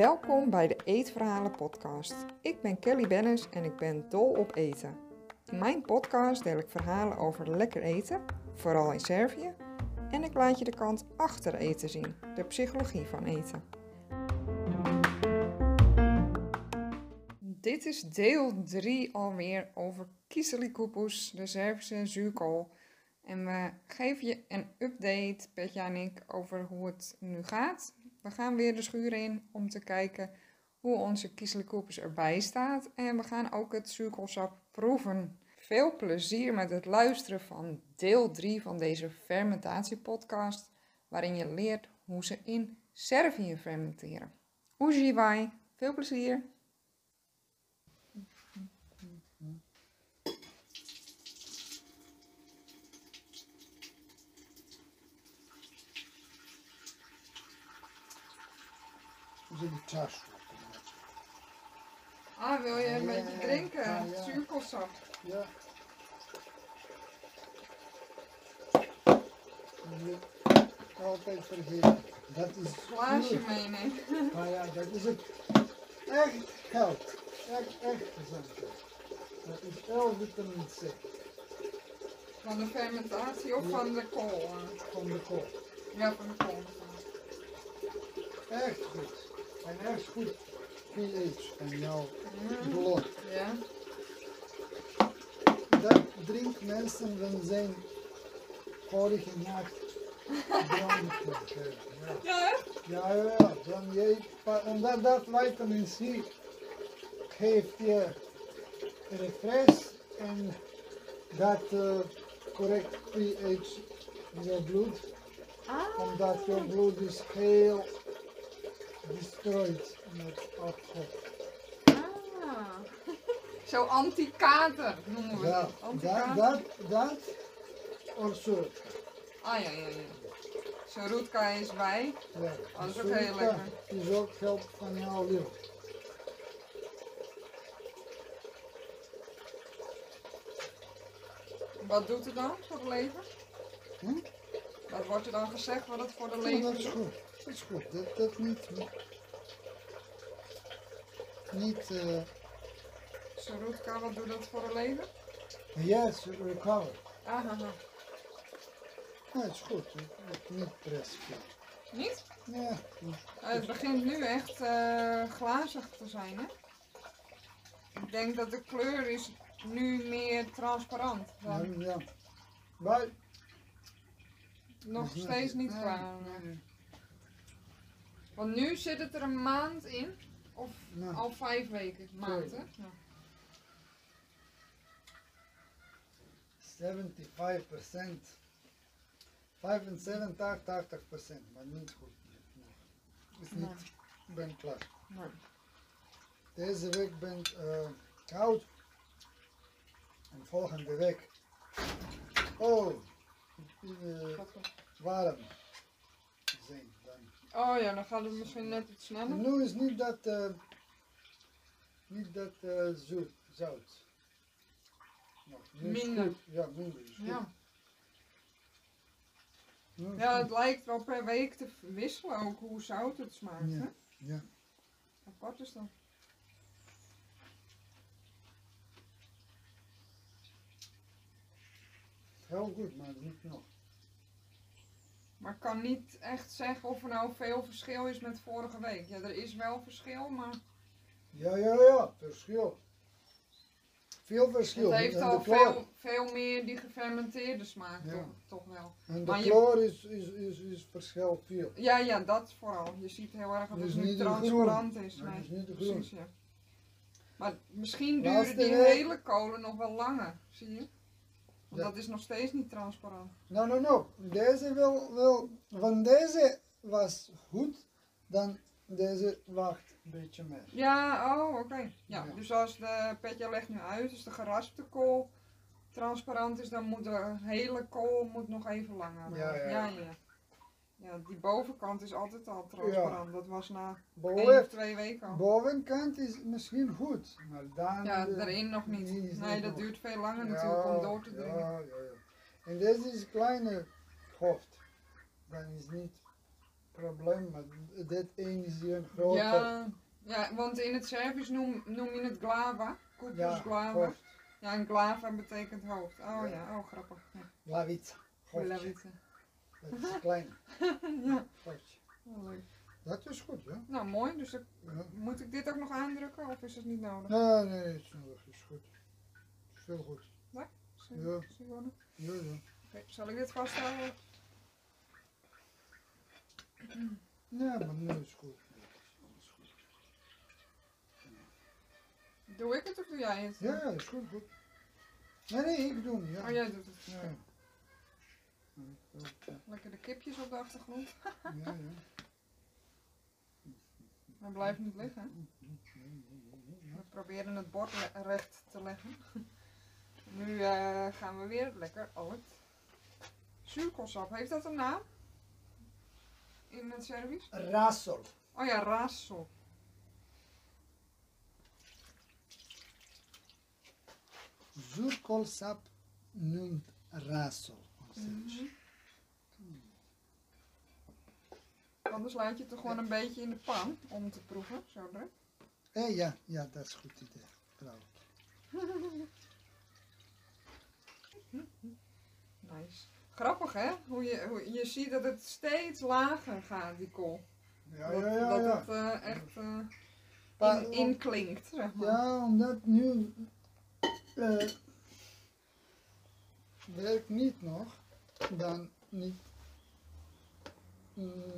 Welkom bij de Eetverhalen podcast. Ik ben Kelly Bennis en ik ben dol op eten. In mijn podcast deel ik verhalen over lekker eten, vooral in Servië. En ik laat je de kant achter eten zien, de psychologie van eten. Dit is deel 3 alweer over kiezelikoepus, de Servische zuurkool. En we geven je een update, Petja en ik, over hoe het nu gaat. We gaan weer de schuur in om te kijken hoe onze kiezelikoepus erbij staat. En we gaan ook het zuurkoolsap proeven. Veel plezier met het luisteren van deel 3 van deze fermentatiepodcast, waarin je leert hoe ze in Servië fermenteren. Uživaj, veel plezier! Čašu. Ah, wil je een Ja, beetje drinken? ja, ja. Zuurkoolsap. Ja. Altijd vergeten. Dat is Glaasje meenemen. Maar ja, dat is het echt geld. Echt, echt gezond. Dat is L-vitamine C Van de fermentatie of van de kool? van de kool. Ja, van de kool. Echt goed. En echt goed pH en jouw Mm, bloed. Ja. Dat drinken mensen van zijn vorige nacht dronken. Ja. Ja? Ja. Dan je, pa- omdat dat vitamine C geeft je refresh en dat eh, correct pH in je bloed. Ah. Omdat je bloed is heel destroyed met alcohol. Ah. Zo anti-kater noemen we Ja, dat. dat, Anti-kater. dat, dat of zo. Ah ja, ja, ja. Zo roetka is bij. Ja. Oh, dat is ook heel lekker. is ook geld van jouw lichaam. Wat doet het dan voor de lever? Hm? Wat wordt er dan gezegd wat het voor de Ja, dat is goed. Dat is goed. Dat, dat niet. Niet. eh Zo roetka, wat doet dat voor de lever? yes, recover. Ah, ah, ah. Ja, het is goed. Het- Niet pressen. Niet? Ja. Eh, het begint nu echt eh, glazig te zijn, hè? Ik denk dat de kleur is nu meer transparant. Ja. Dan. ja. Maar, Nog is steeds niet klaar. nee, nee. Want nu zit het er een maand in. Of Nou, al vijf weken. Maand, hè? Ja. 75%. 75, 80%, maar niet goed. Is niet, Nee. ben klaar. Nee. Deze week ben ik eh, koud. En volgende week. Oh, goed. warm zijn. Oh ja, dan gaat het misschien net iets sneller. Nu is niet dat, eh, niet dat eh, zoet, zout. Minder. goed. Ja, minder. Ja. Ja, goed. het lijkt wel per week te wisselen ook hoe zout het smaakt. Ja. Hè? Ja. Apart is dat. Heel goed, maar niet nog. Maar ik kan niet echt zeggen of er nou veel verschil is met vorige week. Ja, er is wel verschil, maar Ja, ja, ja, verschil. Veel verschil. het heeft al veel, veel meer die gefermenteerde smaak, Ja. toch, toch wel. en de maar je- is, is, is, is verschil veel. Ja, ja, dat vooral. Je ziet heel erg dat het nu niet transparant groen. is. Nee, dus niet precies, ja. Maar misschien duren die hele kolen nog wel langer, zie je? Want Ja. dat is nog steeds niet transparant. Nou, nou, nou. Deze wil, wil, van deze was goed, dan deze wacht een beetje meer. Ja, oh, oké. Ja, Ja. dus als de petje legt nu uit, als de geraspte kool transparant is, dan moet de hele kool moet nog even langer. Ja, ja, ja. ja. Ja. Die bovenkant is altijd al transparant. Dat was na één of Boven, twee weken al. bovenkant is misschien goed, maar dan... Ja, erin nog niet. Nee, niet dat nog. duurt veel langer natuurlijk om door te dringen. Ja, ja, ja. En deze is kleine hoofd. Dan is niet probleem, maar dit één is hier een grote. Ja, ja, want in het Servisch noem, noem je het glava. Koepels Ja, glava. Ja, en glava betekent hoofd. Oh ja, oh grappig. Ja. Glavica. Dat is klein. ja. Dat is goed, ja. Nou, mooi. Dus ik- ja. moet ik dit ook nog aandrukken of is het niet nodig? Nee, nee, nee, is nodig. Is goed. Is veel goed. Ja. Oké, Ja, ja. zal ik dit vasthouden? Ja, maar nu is goed. Doe ik het of doe jij het? Ja, ja, is goed, goed. Nee, nee, ik doe het, ja. Oh, jij doet het. Ja. Lekker de kipjes op de achtergrond. ja, ja. Maar blijf niet liggen. We proberen het bord recht te leggen. Nu eh, gaan we weer lekker uit. Zuurkoolsap, heeft dat een naam? In het Servisch? Rasol. Oh ja, raadsel. Zuurkoolsap noemt rasol. Mhm. Anders laat je het er gewoon een beetje in de pan om te proeven. Zo hè? Eh, ja, ja, dat is een goed idee. Trouwens. Nice. Grappig hè? Hoe je, hoe, je ziet dat het steeds lager gaat, die kool. Ja, dat ja, ja. dat het eh, echt eh, in, inklinkt, zeg maar. Ja, omdat nu eh werkt niet nog, dan niet,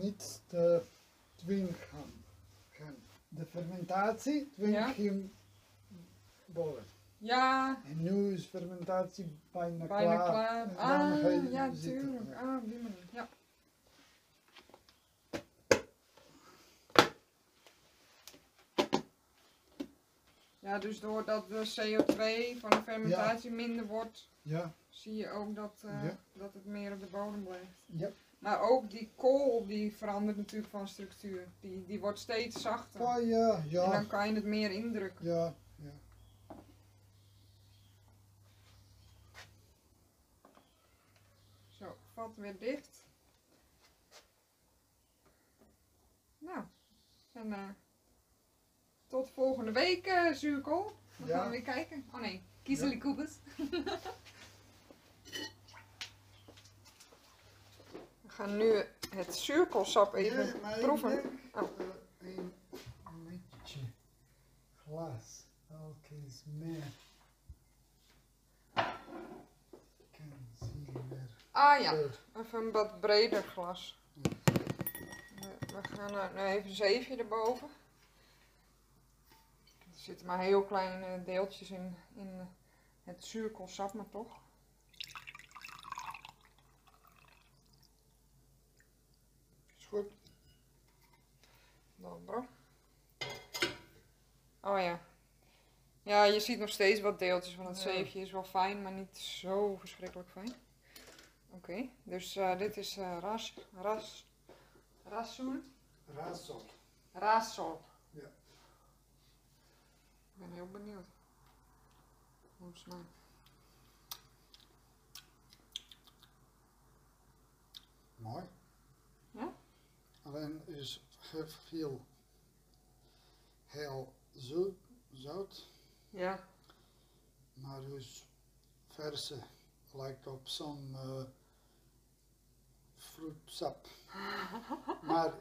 niet te twingen gaan. De fermentatie dwingt Ja. hem boven. Ja, En nu is fermentatie bijna, bijna klaar. Ah, ja, tuurlijk. ja. Ah, die manier. Ja. Ja, dus doordat de CO2 van de fermentatie minder wordt, Ja, zie je ook dat, eh, Ja. dat het meer op de bodem blijft. ja. Maar ook die kool die verandert natuurlijk van structuur. Die, die wordt steeds zachter. Oh, ja, En ja, dan kan je het meer indrukken. ja, ja. Zo, vat weer dicht. Nou, en eh, tot volgende week, eh zuurkool. We Ja. gaan weer kijken. Oh nee, kiezelikoepes. We gaan nu het zuurkoolsap even Ja, maar ik proeven. Oh. eh, een beetje glas. Elk is meer. Ik kan zien weer. Ah ja, even een wat breder glas. We- gaan er nu even een zeefje erboven. Er zitten maar heel kleine deeltjes in, in het zuurkoolsap, maar toch. Is goed. Dobro. Oh ja. Ja, je ziet nog steeds wat deeltjes van het Ja. zeefje. Is wel fijn, maar niet zo verschrikkelijk fijn. Oké, dus eh, dit is eh, ras, ras, rasoel, Rasol. rasol. Ja. Ik ben heel benieuwd hoe het smaakt. Mooi. Alleen is ge- veel heel zout, zout, Ja, maar dus verse lijkt op zo'n eh fruitsap. maar,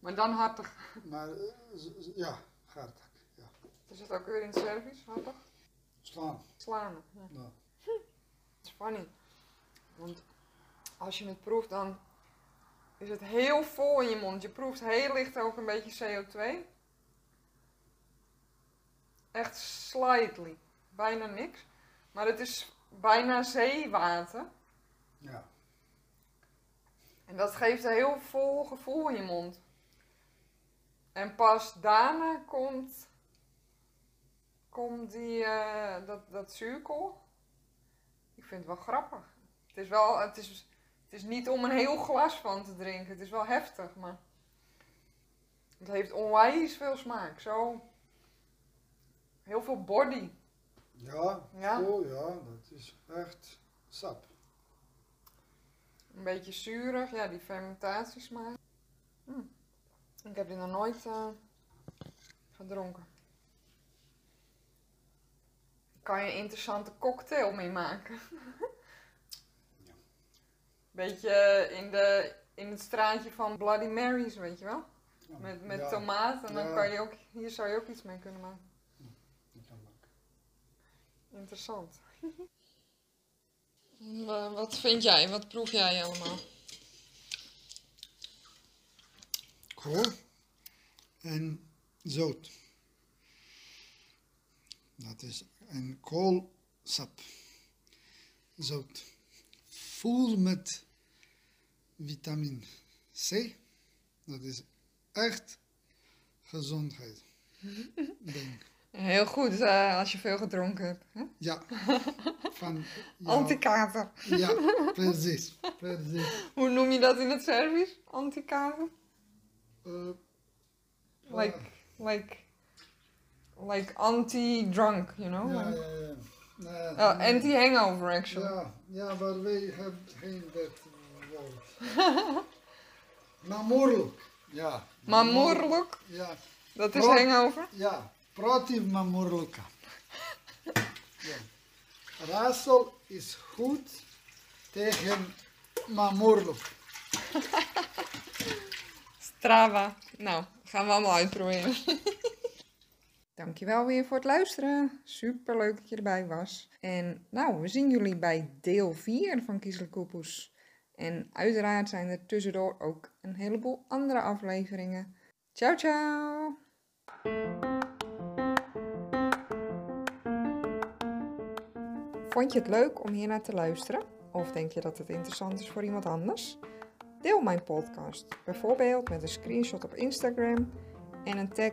maar dan hartig. maar eh, ja, hartig. Ja. Is het ook weer in het Servisch, hartig? Slaan. Slaan. Ja. Ja. Het is funny. Want als je het proeft, dan is het heel vol in je mond. Je proeft heel licht ook een beetje CO2. Echt slightly. Bijna niks. Maar het is bijna zeewater. ja. En dat geeft een heel vol gevoel in je mond. En pas daarna komt, komt die, eh, dat, dat zuurkool. Ik vind het wel grappig. Het is, wel, het, is, het is niet om een heel glas van te drinken. Het is wel heftig, maar het heeft onwijs veel smaak. Zo heel veel body. Ja, Ja. vol, ja, dat is echt sap. Een beetje zuurig, ja, die fermentatiesmaak. Hm. Ik heb die nog nooit eh, gedronken. Kan je een interessante cocktail mee maken? Beetje in, de, in het straatje van Bloody Marys, weet je wel? Ja, Met, met Ja. tomaat en dan Ja. kan je ook, hier zou je ook iets mee kunnen maken. Interessant. Wat vind jij? Wat proef jij allemaal? Kool en zout. Dat is een koolsap. Zout. Vol met vitamine C. Dat is echt gezondheid. Denk. Heel goed eh, als je veel gedronken hebt. Hè? Ja. Van jou- Antikater. Ja, precies. precies. Hoe noem je dat in het Servisch? Antikater? Eh, Like, like, like anti-drunk, you know? ja, ja, ja. Oh, nee. anti-hangover, actually. Ja, ja, maar wij hebben geen dat woord. maar moeilijk. Ja. Maar moeilijk, Ja, dat is hangover. ja. Proti maar moeilijk. Ja. Raadsel is goed tegen moeilijk. Strava. Nou, gaan we allemaal uitproberen. Dankjewel weer voor het luisteren. Super leuk dat je erbij was. En nou, we zien jullie bij deel 4 van Kiezelkoepoes. En uiteraard zijn er tussendoor ook een heleboel andere afleveringen. Ciao, ciao! Vond je het leuk om hier naar te luisteren? Of denk je dat het interessant is voor iemand anders? Deel mijn podcast, bijvoorbeeld met een screenshot op Instagram en een tag